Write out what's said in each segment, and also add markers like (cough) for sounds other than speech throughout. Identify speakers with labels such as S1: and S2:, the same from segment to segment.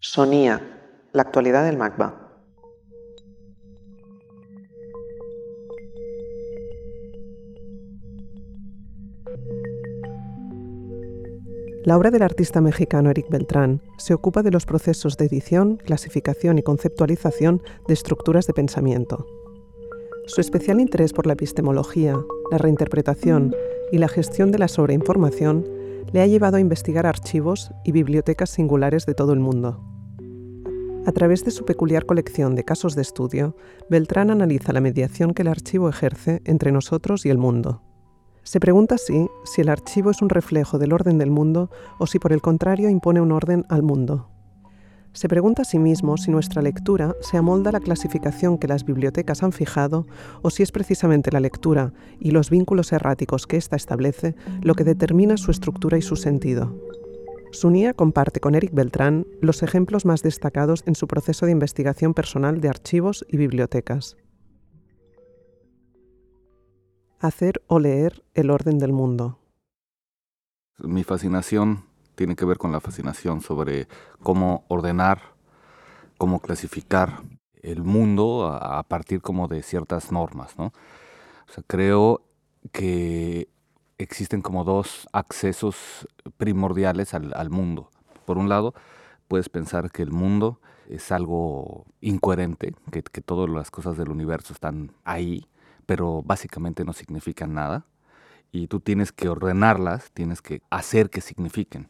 S1: Sonía, la actualidad del MACBA. La obra del artista mexicano Eric Beltrán se ocupa de los procesos de edición, clasificación y conceptualización de estructuras de pensamiento. Su especial interés por la epistemología, la reinterpretación y la gestión de la sobreinformación le ha llevado a investigar archivos y bibliotecas singulares de todo el mundo. A través de su peculiar colección de casos de estudio, Beltrán analiza la mediación que el archivo ejerce entre nosotros y el mundo. Se pregunta así si el archivo es un reflejo del orden del mundo o si por el contrario impone un orden al mundo. Se pregunta a sí mismo si nuestra lectura se amolda a la clasificación que las bibliotecas han fijado o si es precisamente la lectura y los vínculos erráticos que ésta establece lo que determina su estructura y su sentido. Sunía comparte con Eric Beltrán los ejemplos más destacados en su proceso de investigación personal de archivos y bibliotecas hacer o leer el orden del mundo.
S2: Mi fascinación tiene que ver con la fascinación sobre cómo ordenar, cómo clasificar el mundo a, partir como de ciertas normas, creo que existen como dos accesos primordiales al, mundo. Por un lado, puedes pensar que el mundo es algo incoherente, que, que todas las cosas del universo están ahí, pero básicamente no significan nada y tú tienes que ordenarlas, tienes que hacer que signifiquen.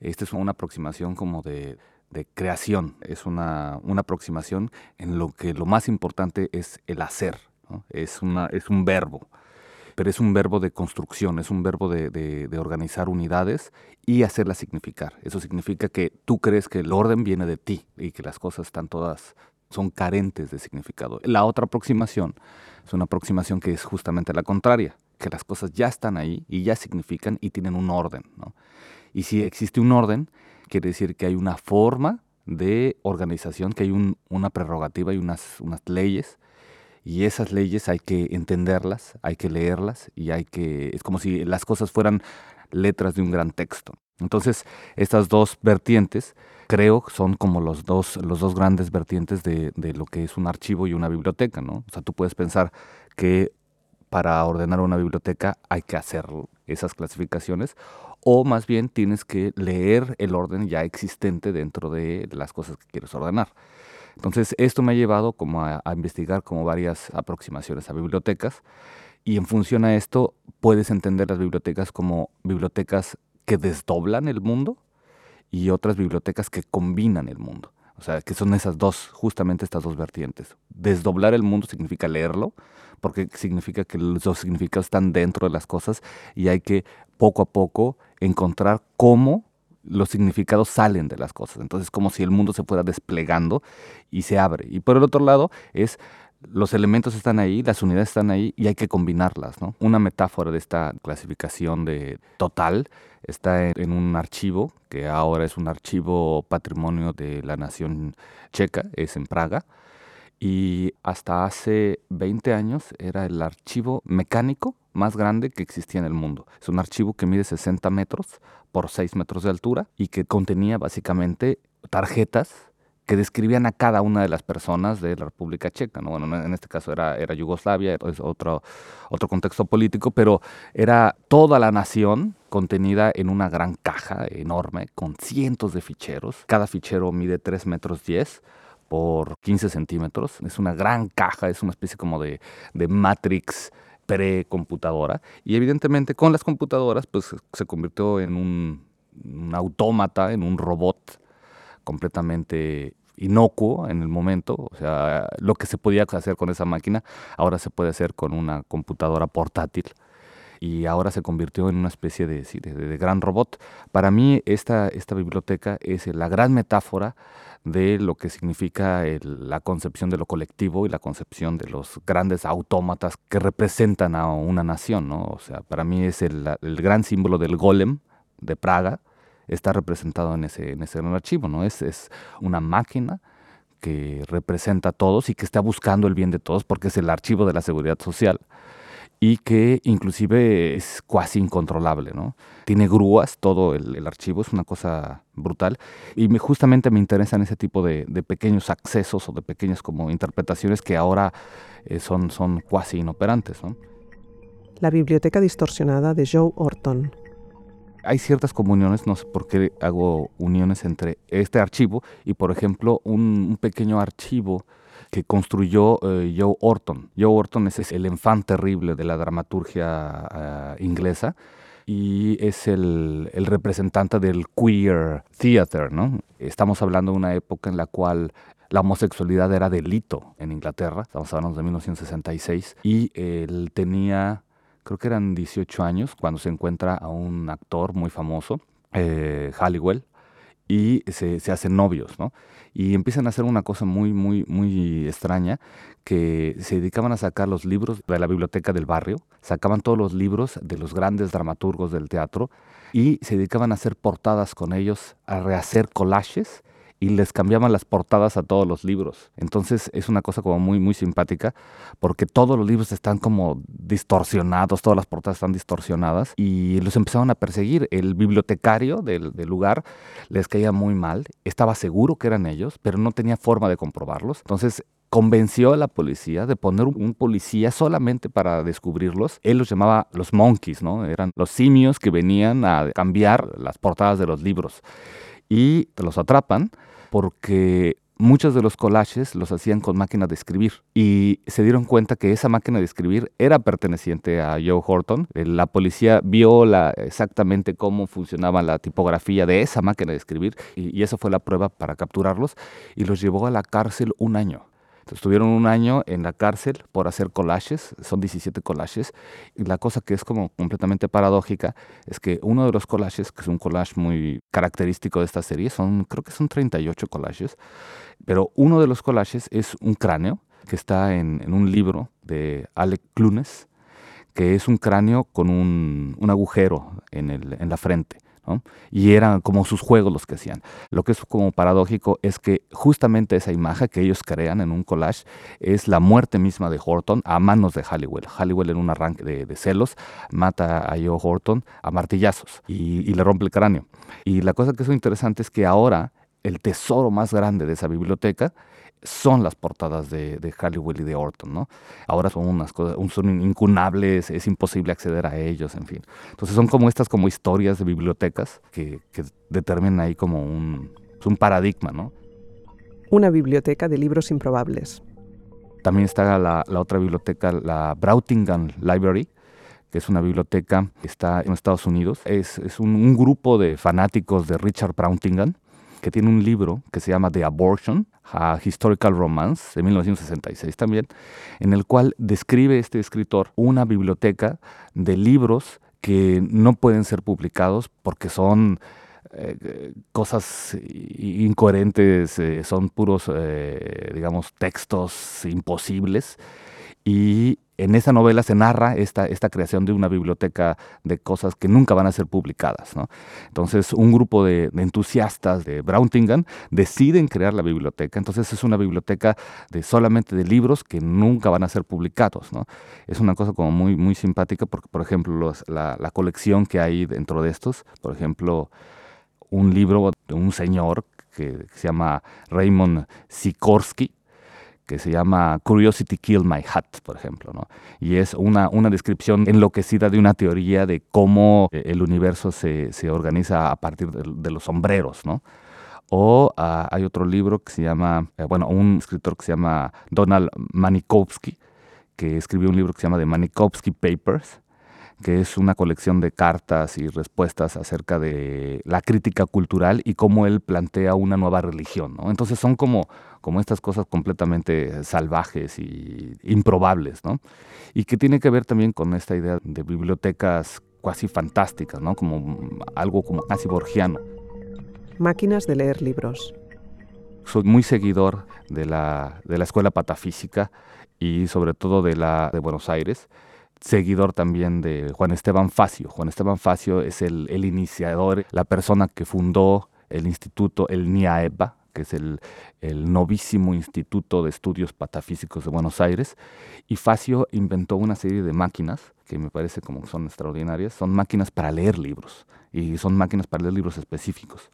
S2: Esta es una aproximación como de, creación, es una, aproximación en lo que lo más importante es el hacer, es, una, es un verbo, pero es un verbo de construcción, es un verbo de, de organizar unidades y hacerlas significar. Eso significa que tú crees que el orden viene de ti y que las cosas están todas son carentes de significado. La otra aproximación es una aproximación que es justamente la contraria, que las cosas ya están ahí y ya significan y tienen un orden. Y si existe un orden, quiere decir que hay una forma de organización, que hay una prerrogativa y unas, unas leyes, y esas leyes hay que entenderlas, hay que leerlas, y hay que, es como si las cosas fueran letras de un gran texto. Entonces, estas dos vertientes creo son como los dos, los dos grandes vertientes de, de, lo que es un archivo y una biblioteca, ¿no? O sea, tú puedes pensar que para ordenar una biblioteca hay que hacer esas clasificaciones o más bien tienes que leer el orden ya existente dentro de las cosas que quieres ordenar. Entonces, esto me ha llevado como a, investigar como varias aproximaciones a bibliotecas y en función a esto puedes entender las bibliotecas como bibliotecas que desdoblan el mundo y otras bibliotecas que combinan el mundo. O sea, que son esas dos, justamente estas dos vertientes. Desdoblar el mundo significa leerlo, porque significa que los significados están dentro de las cosas y hay que poco a poco encontrar cómo los significados salen de las cosas. Entonces, como si el mundo se fuera desplegando y se abre. Y por el otro lado, es los elementos están ahí, las unidades están ahí y hay que combinarlas. ¿no? Una metáfora de esta clasificación de total está en, un archivo, que ahora es un archivo patrimonio de la nación checa, es en Praga, y hasta hace 20 años era el archivo mecánico más grande que existía en el mundo. Es un archivo que mide 60 metros por 6 metros de altura y que contenía básicamente tarjetas que describían a cada una de las personas de la República Checa. ¿no? Bueno, en este caso era, era Yugoslavia, es otro, otro contexto político, pero era toda la nación contenida en una gran caja enorme con cientos de ficheros. Cada fichero mide 3 metros 10 por 15 centímetros. Es una gran caja, es una especie como de, de matrix pre-computadora. Y evidentemente con las computadoras pues se convirtió en un, un autómata, en un robot completamente inocuo en el momento, o sea, lo que se podía hacer con esa máquina, ahora se puede hacer con una computadora portátil y ahora se convirtió en una especie de, de, gran robot. Para mí esta, esta biblioteca es la gran metáfora de lo que significa la concepción de lo colectivo y la concepción de los grandes autómatas que representan a una nación, ¿no? O sea, para mí es el, el gran símbolo del golem de Praga, está representado en ese, en ese archivo, ¿no? Es, es una máquina que representa a todos y que está buscando el bien de todos porque es el archivo de la seguridad social. Y que inclusive es casi incontrolable, ¿no? Tiene grúas todo el, archivo, es una cosa brutal y me, justamente me interesan ese tipo de, pequeños accesos o de pequeñas como interpretaciones que ahora eh, son, son cuasi inoperantes, ¿no?
S1: La biblioteca distorsionada de Joe Orton.
S2: Hay ciertas comuniones, no sé por qué hago uniones entre este archivo y, por ejemplo, un pequeño archivo que construyó eh, Joe Orton. Joe Orton es el enfant terrible de la dramaturgia eh, inglesa y es el, representante del queer theater, ¿no? Estamos hablando de una época en la cual la homosexualidad era delito en Inglaterra, estamos hablando de 1966, y él tenía, creo que eran 18 años, cuando se encuentra a un actor muy famoso, eh, Halliwell, y se, se, hacen novios, ¿no? Y empiezan a hacer una cosa muy, muy, muy extraña, que se dedicaban a sacar los libros de la biblioteca del barrio, sacaban todos los libros de los grandes dramaturgos del teatro y se dedicaban a hacer portadas con ellos, a rehacer collages y les cambiaban las portadas a todos los libros. Entonces es una cosa como muy, muy simpática porque todos los libros están como distorsionados, todas las portadas están distorsionadas y los empezaron a perseguir. El bibliotecario del, del lugar les caía muy mal, estaba seguro que eran ellos, pero no tenía forma de comprobarlos. Entonces convenció a la policía de poner un policía solamente para descubrirlos. Él los llamaba los monkeys, ¿no? Eran los simios que venían a cambiar las portadas de los libros. Y los atrapan porque muchos de los collages los hacían con máquina de escribir y se dieron cuenta que esa máquina de escribir era perteneciente a Joe Horton. Eh, la policía vio exactamente cómo funcionaba la tipografía de esa máquina de escribir y, y eso fue la prueba para capturarlos y los llevó a la cárcel un año. Estuvieron un año en la cárcel por hacer collages, son 17 collages, y la cosa que es como completamente paradójica es que uno de los collages, que es un collage muy característico de esta serie, son creo que son 38 collages, pero uno de los collages es un cráneo que está en, un libro de Alec Clunes, que es un cráneo con un, agujero en, el, en la frente. Y eran como sus juegos los que hacían. Lo que es como paradójico es que justamente esa imagen que ellos crean en un collage es la muerte misma de Horton a manos de Halliwell. Halliwell en un arranque de, celos mata a Joe Horton a martillazos y, y le rompe el cráneo. Y la cosa que es interesante es que ahora el tesoro más grande de esa biblioteca son las portadas de, de Halliwell y de Orton, ¿no? Ahora son unas cosas, son incunables, es imposible acceder a ellos, en fin. Entonces son como estas como historias de bibliotecas que, determinan ahí como un, un paradigma, ¿no?
S1: Una biblioteca de libros improbables.
S2: También está la, otra biblioteca, la Brautingham Library, que es una biblioteca que está en Estados Unidos. Es, es un, un, grupo de fanáticos de Richard Brautingham que tiene un libro que se llama The Abortion, a Historical Romance, de 1966 también, en el cual describe este escritor una biblioteca de libros que no pueden ser publicados porque son eh, cosas incoherentes, eh, son puros, eh, digamos, textos imposibles. Y en esa novela se narra esta, esta creación de una biblioteca de cosas que nunca van a ser publicadas. Entonces, un grupo de, entusiastas de Brauntingham deciden crear la biblioteca. Entonces, es una biblioteca de solamente de libros que nunca van a ser publicados. Es una cosa como muy, muy simpática porque, por ejemplo, la, la colección que hay dentro de estos, por ejemplo, un libro de un señor que se llama Raymond Sikorsky, que se llama Curiosity Killed My Hat, por ejemplo, ¿no? Y es una, una descripción enloquecida de una teoría de cómo eh, el universo se, se organiza a partir de, los sombreros, ¿no? O ah, hay otro libro que se llama, eh, bueno, un escritor que se llama Donald Manikowski, que escribió un libro que se llama The Manikowski Papers, que es una colección de cartas y respuestas acerca de la crítica cultural y cómo él plantea una nueva religión. ¿no? Entonces son como, como estas cosas completamente salvajes y improbables, ¿no? y que tiene que ver también con esta idea de bibliotecas casi fantásticas, ¿no? como algo como casi borgiano.
S1: Máquinas de leer libros.
S2: Soy muy seguidor de la, de la Escuela Patafísica y sobre todo de la de Buenos Aires seguidor también de Juan Esteban Facio. Juan Esteban Facio es el, iniciador, la persona que fundó el instituto, el NIAEBA, que es el, el novísimo Instituto de Estudios Patafísicos de Buenos Aires, y Facio inventó una serie de máquinas que me parece como son extraordinarias, son máquinas para leer libros, y son máquinas para leer libros específicos.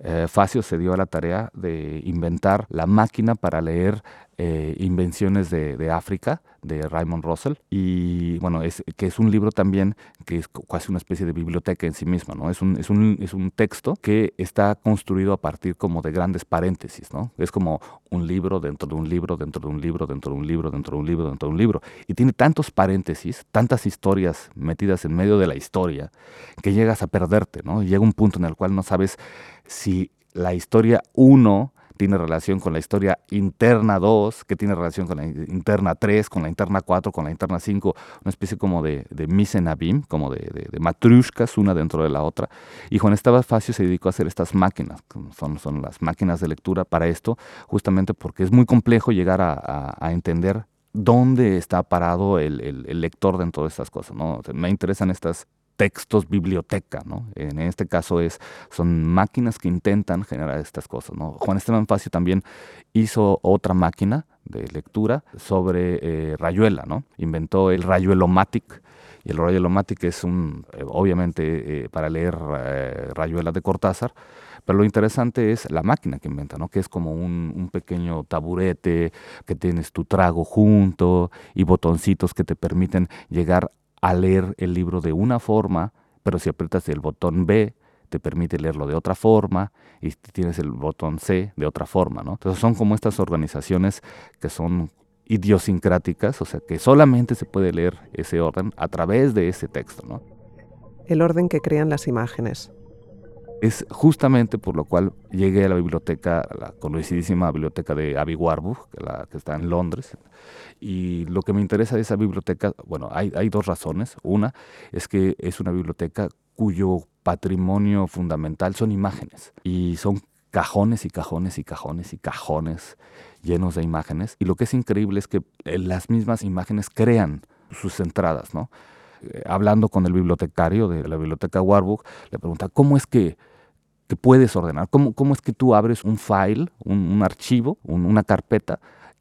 S2: Eh, Facio se dio a la tarea de inventar la máquina para leer eh, Invenciones de, África de Raymond Russell y bueno, es, que es un libro también que es casi una especie de biblioteca en sí misma, ¿no? Es un, es un, es un texto que está construido a partir como de grandes paréntesis, ¿no? Es como un libro dentro de un libro, dentro de un libro, dentro de un libro, dentro de un libro, dentro de un libro. Y tiene tantos paréntesis, tantas historias metidas en medio de la historia, que llegas a perderte, ¿no? llega un punto en el cual no sabes si la historia 1 tiene relación con la historia interna 2, que tiene relación con la interna 3, con la interna 4, con la interna 5, una especie como de, de misenabim, como de, de, matrushkas, una dentro de la otra. Y Juan Esteban Facio se dedicó a hacer estas máquinas, son, son las máquinas de lectura para esto, justamente porque es muy complejo llegar a, a, entender dónde está parado el, el, el, lector dentro de estas cosas. ¿no? me interesan estas textos biblioteca, ¿no? En este caso es, son máquinas que intentan generar estas cosas, ¿no? Juan Esteban Facio también hizo otra máquina de lectura sobre eh, rayuela, ¿no? Inventó el rayuelomatic, y el rayuelomatic es un, eh, obviamente, eh, para leer rayuela de Cortázar, pero lo interesante es la máquina que inventa, ¿no? que es como un, un, pequeño taburete, que tienes tu trago junto y botoncitos que te permiten llegar a leer el libro de una forma, pero si aprietas el botón B, te permite leerlo de otra forma y tienes el botón C de otra forma, ¿no? Entonces son como estas organizaciones que son idiosincráticas, o sea que solamente se puede leer ese orden a través de ese texto, ¿no?
S1: El orden que crean las imágenes.
S2: Es justamente por lo cual llegué a la biblioteca, la conocidísima biblioteca de Abbey Warburg, la que está en Londres. Y lo que me interesa de esa biblioteca, bueno, hay, hay dos razones. Una es que es una biblioteca cuyo patrimonio fundamental son imágenes. Y son cajones y cajones y cajones y cajones llenos de imágenes. Y lo que es increíble es que eh, las mismas imágenes crean sus entradas, ¿no? Hablando con el bibliotecario de la biblioteca Warburg, le pregunta, ¿cómo es que, puedes ordenar? ¿Cómo, ¿Cómo, es que tú abres un file, un, un archivo, un, una carpeta,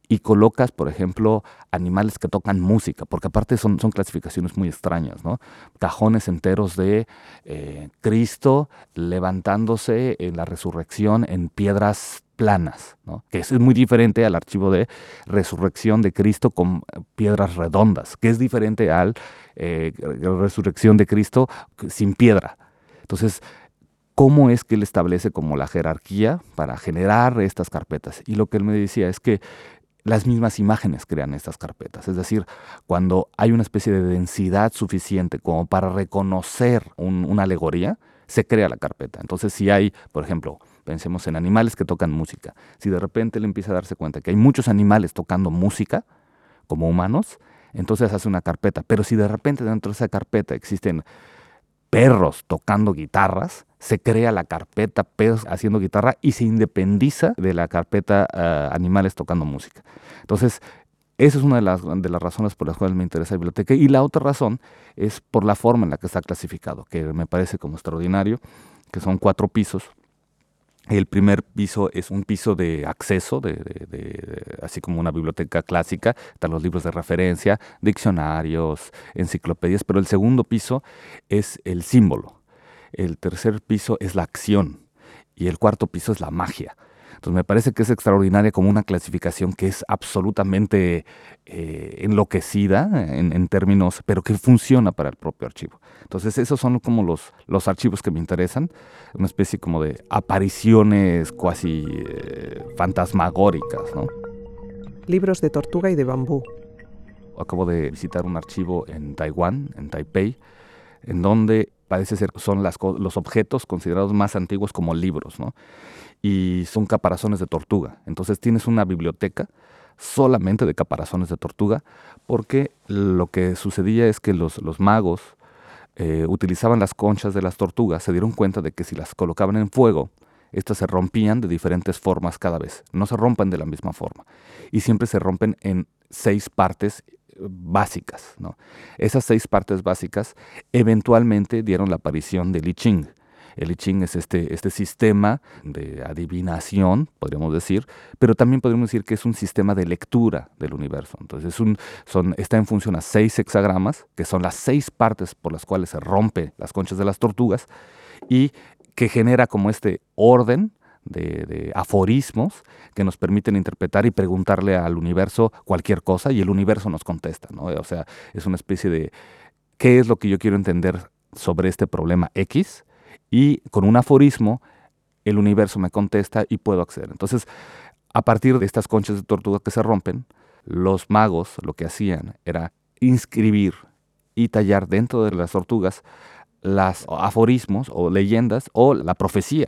S2: y colocas, por ejemplo, animales que tocan música, porque aparte son, son clasificaciones muy extrañas, ¿no? Cajones enteros de eh, Cristo levantándose en la resurrección en piedras planas, que es muy diferente al archivo de resurrección de Cristo con piedras redondas, que es diferente al eh, resurrección de Cristo sin piedra. Entonces, ¿cómo es que él establece como la jerarquía para generar estas carpetas? Y lo que él me decía es que las mismas imágenes crean estas carpetas. Es decir, cuando hay una especie de densidad suficiente como para reconocer un, una alegoría, se crea la carpeta. Entonces, si hay, por ejemplo, pensemos en animales que tocan música, si de repente él empieza a darse cuenta que hay muchos animales tocando música, como humanos, entonces hace una carpeta. Pero si de repente dentro de esa carpeta existen perros tocando guitarras, se crea la carpeta perros haciendo guitarra y se independiza de la carpeta uh, animales tocando música. Entonces, esa es una de las, de las razones por las cuales me interesa la biblioteca. Y la otra razón es por la forma en la que está clasificado, que me parece como extraordinario, que son cuatro pisos el primer piso es un piso de acceso, de, de, de, así como una biblioteca clásica, están los libros de referencia, diccionarios, enciclopedias, pero el segundo piso es el símbolo, el tercer piso es la acción y el cuarto piso es la magia. Entonces me parece que es extraordinaria como una clasificación que es absolutamente eh, enloquecida en, en, términos, pero que funciona para el propio archivo. Entonces esos son como los, los archivos que me interesan, una especie como de apariciones cuasi eh, fantasmagóricas. ¿no?
S1: Libros de tortuga y de bambú.
S2: Acabo de visitar un archivo en Taiwán, en Taipei, en donde parece ser son las, los objetos considerados más antiguos como libros, ¿no? Y son caparazones de tortuga. Entonces tienes una biblioteca solamente de caparazones de tortuga, porque lo que sucedía es que los, los magos eh, utilizaban las conchas de las tortugas, se dieron cuenta de que si las colocaban en fuego, estas se rompían de diferentes formas cada vez, no se rompen de la misma forma, y siempre se rompen en seis partes eh, básicas. ¿no? Esas seis partes básicas eventualmente dieron la aparición de Li Ching, El I Ching es este, este sistema de adivinación, podríamos decir, pero también podríamos decir que es un sistema de lectura del universo. Entonces un, son, está en función a seis hexagramas, que son las seis partes por las cuales se rompe las conchas de las tortugas, y que genera como este orden de, aforismos que nos permiten interpretar y preguntarle al universo cualquier cosa y el universo nos contesta, ¿no? O sea, es una especie de qué es lo que yo quiero entender sobre este problema X y con un aforismo el universo me contesta y puedo acceder. Entonces, a partir de estas conchas de tortuga que se rompen, los magos lo que hacían era inscribir y tallar dentro de las tortugas las aforismos o leyendas o la profecía.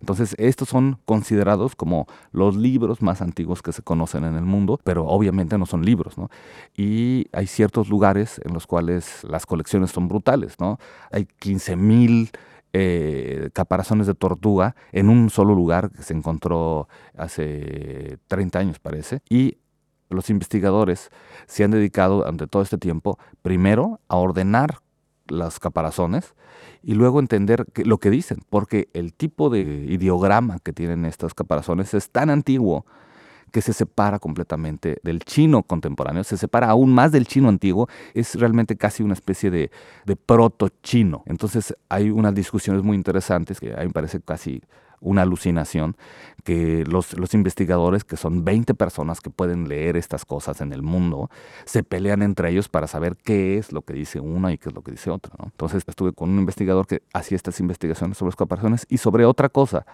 S2: Entonces, estos son considerados como los libros más antiguos que se conocen en el mundo, pero obviamente no son libros, ¿no? Y hay ciertos lugares en los cuales las colecciones son brutales, ¿no? Hay 15.000 eh, caparazones de tortuga en un solo lugar que se encontró hace 30 años, parece, y los investigadores se han dedicado durante todo este tiempo, primero, a ordenar las caparazones y luego entender lo que dicen, porque el tipo de ideograma que tienen estas caparazones es tan antiguo que se separa completamente del chino contemporáneo, se separa aún más del chino antiguo, es realmente casi una especie de, proto-chino. Entonces hay unas discusiones muy interesantes que a mí me parece casi una alucinación que los, los, investigadores, que son 20 personas que pueden leer estas cosas en el mundo, se pelean entre ellos para saber qué es lo que dice uno y qué es lo que dice otro. Entonces estuve con un investigador que hacía estas investigaciones sobre las comparaciones y sobre otra cosa.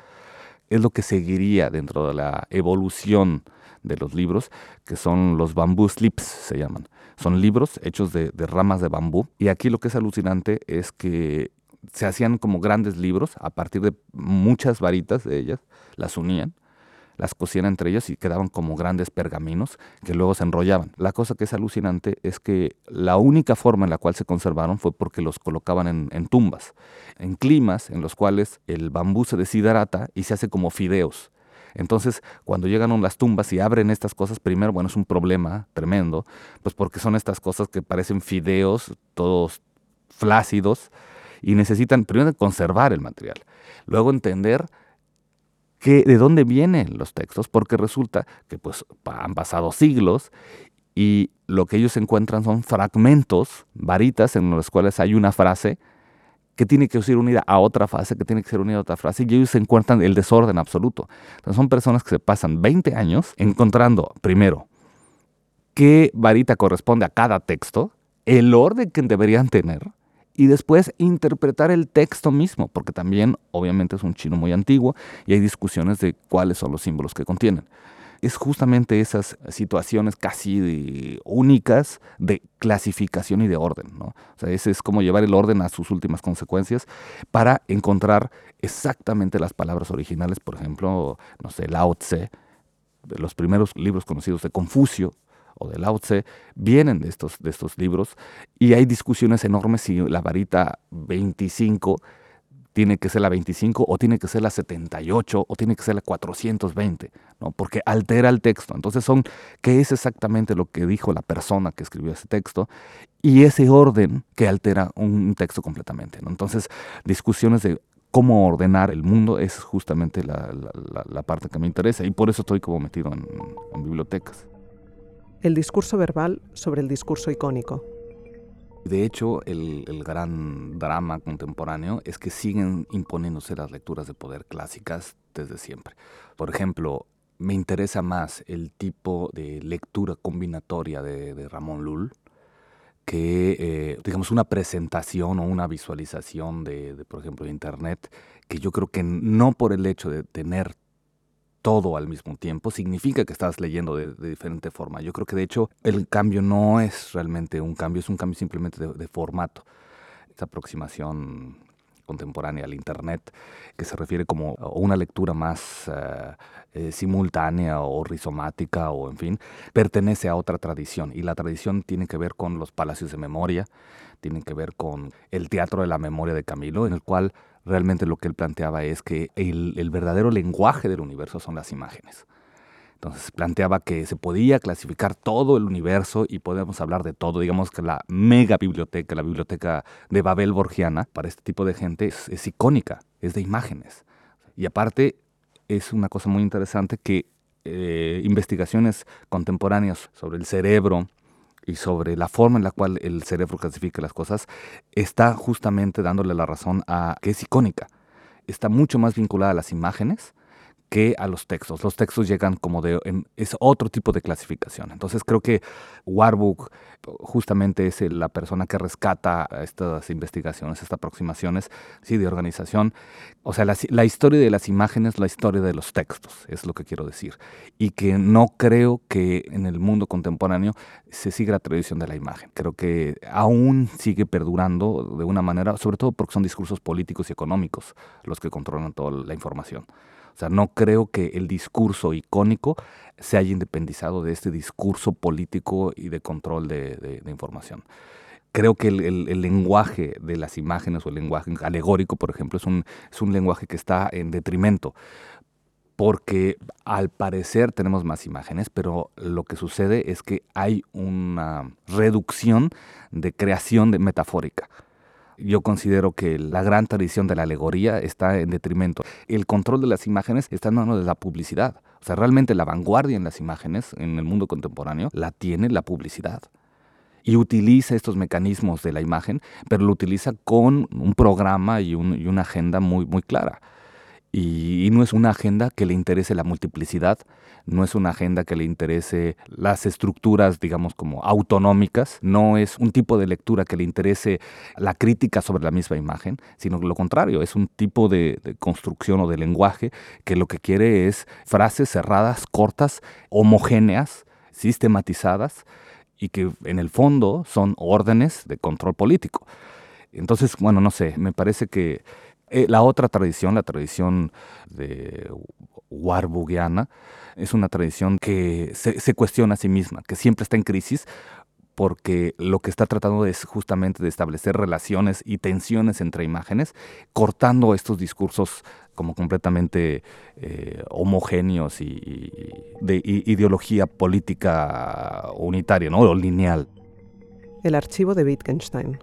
S2: Es lo que seguiría dentro de la evolución de los libros, que son los bamboo slips, se llaman. Son libros hechos de ramas de bambú. Y aquí lo que es alucinante es que se hacían como grandes libros a partir de muchas varitas de ellas, las unían, las cosían entre ellas y quedaban como grandes pergaminos que luego se enrollaban. La cosa que es alucinante es que la única forma en la cual se conservaron fue porque los colocaban en, tumbas, en climas en los cuales el bambú se deshidrata y se hace como fideos. Entonces, cuando llegan a las tumbas y abren estas cosas, primero, bueno, es un problema tremendo, pues porque son estas cosas que parecen fideos, todos flácidos, y necesitan primero conservar el material, luego entender de dónde vienen los textos, porque resulta que pues, han pasado siglos y lo que ellos encuentran son fragmentos, varitas en las cuales hay una frase que tiene que ser unida a otra frase, que tiene que ser unida a otra frase, y ellos encuentran el desorden absoluto. Son personas que se pasan 20 años encontrando, primero, qué varita corresponde a cada texto, el orden que deberían tener, y después interpretar el texto mismo, porque también obviamente es un chino muy antiguo y hay discusiones de cuáles son los símbolos que contienen. Es justamente esas situaciones casi únicas de clasificación y de orden. ¿no? O sea, ese es como llevar el orden a sus últimas consecuencias para encontrar exactamente las palabras originales. Por ejemplo, no sé, Lao Tse, de los primeros libros conocidos de Confucio, o de Lao vienen de estos, de estos libros y hay discusiones enormes si la varita 25 tiene que ser la 25 o tiene que ser la 78 o tiene que ser la 420, ¿no? porque altera el texto. Entonces son qué es exactamente lo que dijo la persona que escribió ese texto y ese orden que altera un texto completamente. ¿no? Entonces discusiones de cómo ordenar el mundo es justamente la, parte que me interesa y por eso estoy como metido en bibliotecas
S1: el discurso verbal sobre el discurso icónico.
S2: De hecho, el, gran drama contemporáneo es que siguen imponiéndose las lecturas de poder clásicas desde siempre. Por ejemplo, me interesa más el tipo de lectura combinatoria de, Ramón Lull que, eh, digamos, una presentación o una visualización de, de, por ejemplo, Internet, que yo creo que no por el hecho de tener todo al mismo tiempo, significa que estás leyendo de, diferente forma. Yo creo que de hecho el cambio no es realmente un cambio, es un cambio simplemente de, formato. Esta aproximación contemporánea al Internet, que se refiere como una lectura más eh, eh, simultánea o rizomática o en fin, pertenece a otra tradición. Y la tradición tiene que ver con los palacios de memoria, tiene que ver con el teatro de la memoria de Camilo, en el cual realmente lo que él planteaba es que el, verdadero lenguaje del universo son las imágenes. Entonces planteaba que se podía clasificar todo el universo y podemos hablar de todo. Digamos que la mega biblioteca, la biblioteca de Babel Borgiana, para este tipo de gente es, icónica, es de imágenes. Y aparte es una cosa muy interesante que eh, investigaciones contemporáneas sobre el cerebro y sobre la forma en la cual el cerebro clasifica las cosas está justamente dándole la razón a que es icónica. Está mucho más vinculada a las imágenes que a los textos. Los textos llegan como de, es otro tipo de clasificación. Entonces creo que Warburg justamente es la persona que rescata estas investigaciones, estas aproximaciones sí, de organización. O sea, la, la, historia de las imágenes, la historia de los textos, es lo que quiero decir. Y que no creo que en el mundo contemporáneo se siga la tradición de la imagen. Creo que aún sigue perdurando de una manera, sobre todo porque son discursos políticos y económicos los que controlan toda la información. O sea, no creo que el discurso icónico se haya independizado de este discurso político y de control de, información. Creo que el, lenguaje de las imágenes o el lenguaje alegórico, por ejemplo, es un, es un lenguaje que está en detrimento porque al parecer tenemos más imágenes, pero lo que sucede es que hay una reducción de creación de metafórica yo considero que la gran tradición de la alegoría está en detrimento. El control de las imágenes está en manos de la publicidad. O sea, realmente la vanguardia en las imágenes en el mundo contemporáneo la tiene la publicidad. Y utiliza estos mecanismos de la imagen, pero lo utiliza con un programa y, una agenda muy, muy clara. Y, no es una agenda que le interese la multiplicidad, no es una agenda que le interese las estructuras, digamos, como autonómicas, no es un tipo de lectura que le interese la crítica sobre la misma imagen, sino lo contrario, es un tipo de, construcción o de lenguaje que lo que quiere es frases cerradas, cortas, homogéneas, sistematizadas y que en el fondo son órdenes de control político. Entonces, bueno, no sé, me parece que eh, la otra tradición, la tradición de Warburgiana, es una tradición que se, cuestiona a sí misma, que siempre está en crisis porque lo que está tratando es justamente de establecer relaciones y tensiones entre imágenes, cortando estos discursos como completamente eh, homogéneos y, de ideología política unitaria, ¿no? o lineal.
S1: El archivo de Wittgenstein.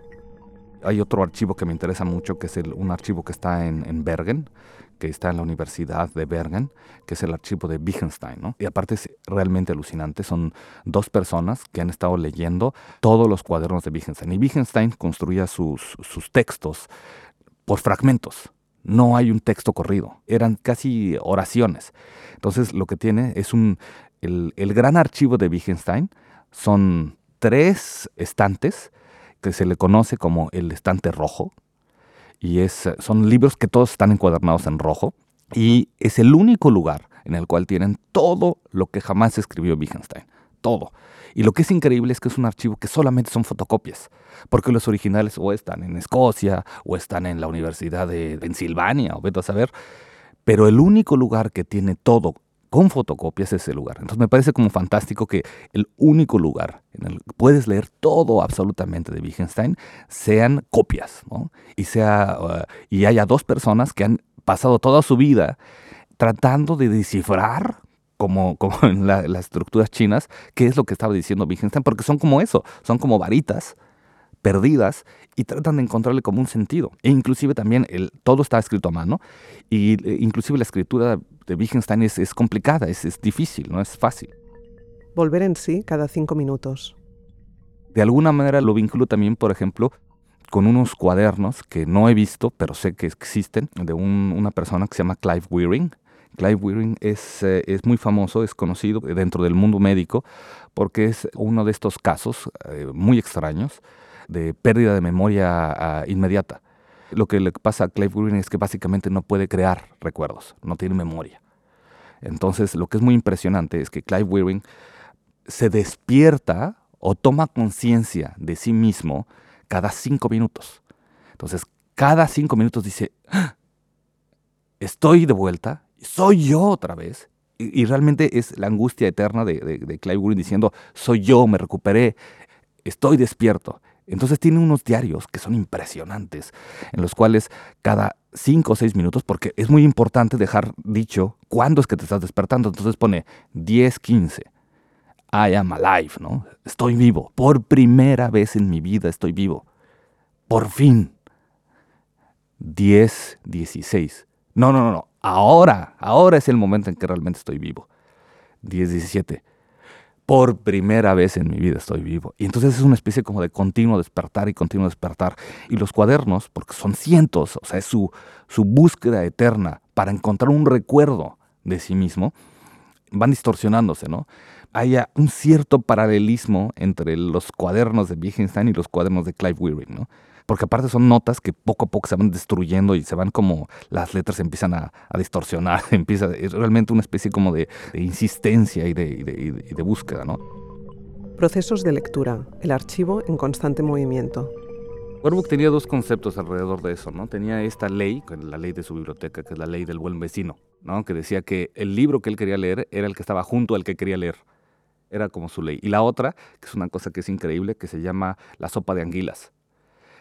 S2: Hay otro archivo que me interesa mucho, que es un archivo que está en Bergen, que está en la Universidad de Bergen, que es el archivo de Wittgenstein. ¿no? Y aparte es realmente alucinante, son dos personas que han estado leyendo todos los cuadernos de Wittgenstein. Y Wittgenstein construía sus, sus textos por fragmentos. No hay un texto corrido, eran casi oraciones. Entonces lo que tiene es un... El, el gran archivo de Wittgenstein son tres estantes se le conoce como el estante rojo, y es, son libros que todos están encuadernados en rojo. Y es el único lugar en el cual tienen todo lo que jamás escribió Wittgenstein, todo. Y lo que es increíble es que es un archivo que solamente son fotocopias, porque los originales o están en Escocia o están en la Universidad de Pensilvania o vete a saber, pero el único lugar que tiene todo con fotocopias ese lugar. Entonces me parece como fantástico que el único lugar en el que puedes leer todo absolutamente de Wittgenstein sean copias. Y, sea, uh, y haya dos personas que han pasado toda su vida tratando de descifrar como, (laughs) como en las estructuras chinas, qué es lo que estaba diciendo Wittgenstein, porque son como eso, son como varitas perdidas y tratan de encontrarle como un sentido. E inclusive también el, todo está escrito a mano y eh, inclusive la escritura de Wittgenstein es, es complicada, es, es difícil, no es fácil.
S1: Volver en sí cada cinco minutos.
S2: De alguna manera lo vinculo también, por ejemplo, con unos cuadernos que no he visto, pero sé que existen, de una persona que se llama Clive Wearing. Clive Wearing es, eh, es, muy famoso, es conocido dentro del mundo médico, porque es uno de estos casos eh, muy extraños de pérdida de memoria ah, inmediata. Lo que le pasa a Clive Green es que básicamente no puede crear recuerdos, no tiene memoria. Entonces, lo que es muy impresionante es que Clive Wearing se despierta o toma conciencia de sí mismo cada cinco minutos. Entonces, cada cinco minutos dice, ¡Ah! estoy de vuelta, soy yo otra vez. Y, realmente es la angustia eterna de, de, Clive Wearing diciendo, soy yo, me recuperé, estoy despierto. Entonces tiene unos diarios que son impresionantes, en los cuales cada cinco o seis minutos, porque es muy importante dejar dicho cuándo es que te estás despertando. Entonces pone 10, 15. I am alive, ¿no? Estoy vivo. Por primera vez en mi vida estoy vivo. Por fin. 10, 16. No, no, no, no. Ahora, ahora es el momento en que realmente estoy vivo. 10, 17 por primera vez en mi vida estoy vivo. Y entonces es una especie como de continuo despertar y continuo despertar. Y los cuadernos, porque son cientos, o sea, es su, su búsqueda eterna para encontrar un recuerdo de sí mismo, van distorsionándose, ¿no? Hay un cierto paralelismo entre los cuadernos de Wittgenstein y los cuadernos de Clive Wearing, ¿no? Porque aparte son notas que poco a poco se van destruyendo y se van como las letras empiezan a, distorsionar, (laughs) empieza es realmente una especie como de, insistencia y de, de búsqueda, ¿no?
S1: Procesos de lectura, el archivo en constante movimiento.
S2: Warburg tenía dos conceptos alrededor de eso, ¿no? Tenía esta ley, la ley de su biblioteca, que es la ley del buen vecino, ¿no? Que decía que el libro que él quería leer era el que estaba junto al que quería leer. Era como su ley. Y la otra, que es una cosa que es increíble, que se llama la sopa de anguilas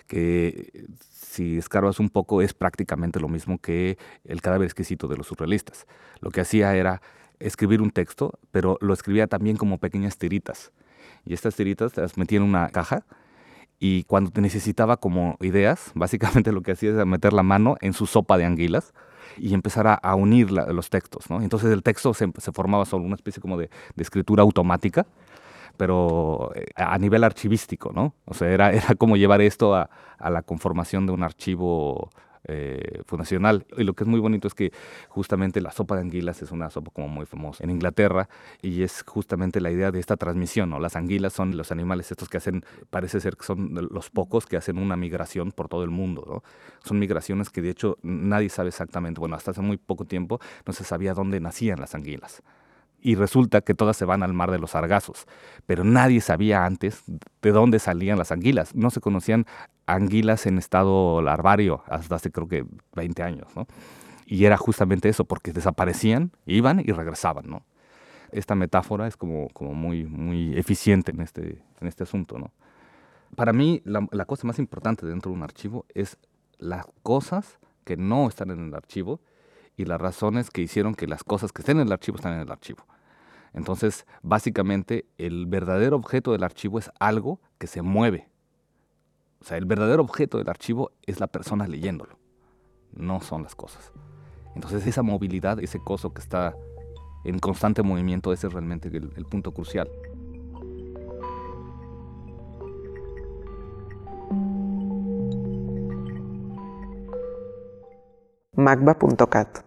S2: que si escarbas un poco es prácticamente lo mismo que el cadáver exquisito de los surrealistas. Lo que hacía era escribir un texto, pero lo escribía también como pequeñas tiritas. Y estas tiritas las metía en una caja y cuando te necesitaba como ideas, (laughs) básicamente lo que hacía era meter la mano en su sopa de anguilas y empezar a, unir los textos. ¿no? Entonces el texto se, formaba solo una especie como de escritura automática pero eh, a nivel archivístico, ¿no? O sea, era, era como llevar esto a, a la conformación de un archivo eh, fundacional. Y lo que es muy bonito es que justamente la sopa de anguilas es una sopa como muy famosa en Inglaterra y es justamente la idea de esta transmisión, ¿no? Las anguilas son los animales estos que hacen, parece ser que son los pocos que hacen una migración por todo el mundo, ¿no? Son migraciones que de hecho nadie sabe exactamente, bueno, hasta hace muy poco tiempo no se sabía dónde nacían las anguilas y resulta que todas se van al mar de los sargazos. Pero nadie sabía antes de dónde salían las anguilas. No se conocían anguilas en estado larvario hasta hace creo que 20 años, ¿no? Y era justamente eso, porque desaparecían, iban y regresaban. Esta metáfora es como, como muy, muy eficiente en este, en este asunto, ¿no? Para mí, la cosa más importante dentro de un archivo es las cosas que no están en el archivo y las razones que hicieron que las cosas que estén en el archivo están en el archivo. Entonces, básicamente, el verdadero objeto del archivo es algo que se mueve. O sea, el verdadero objeto del archivo es la persona leyéndolo, no son las cosas. Entonces, esa movilidad, ese coso que está en constante movimiento, ese es realmente el, el punto crucial.
S1: magba.cat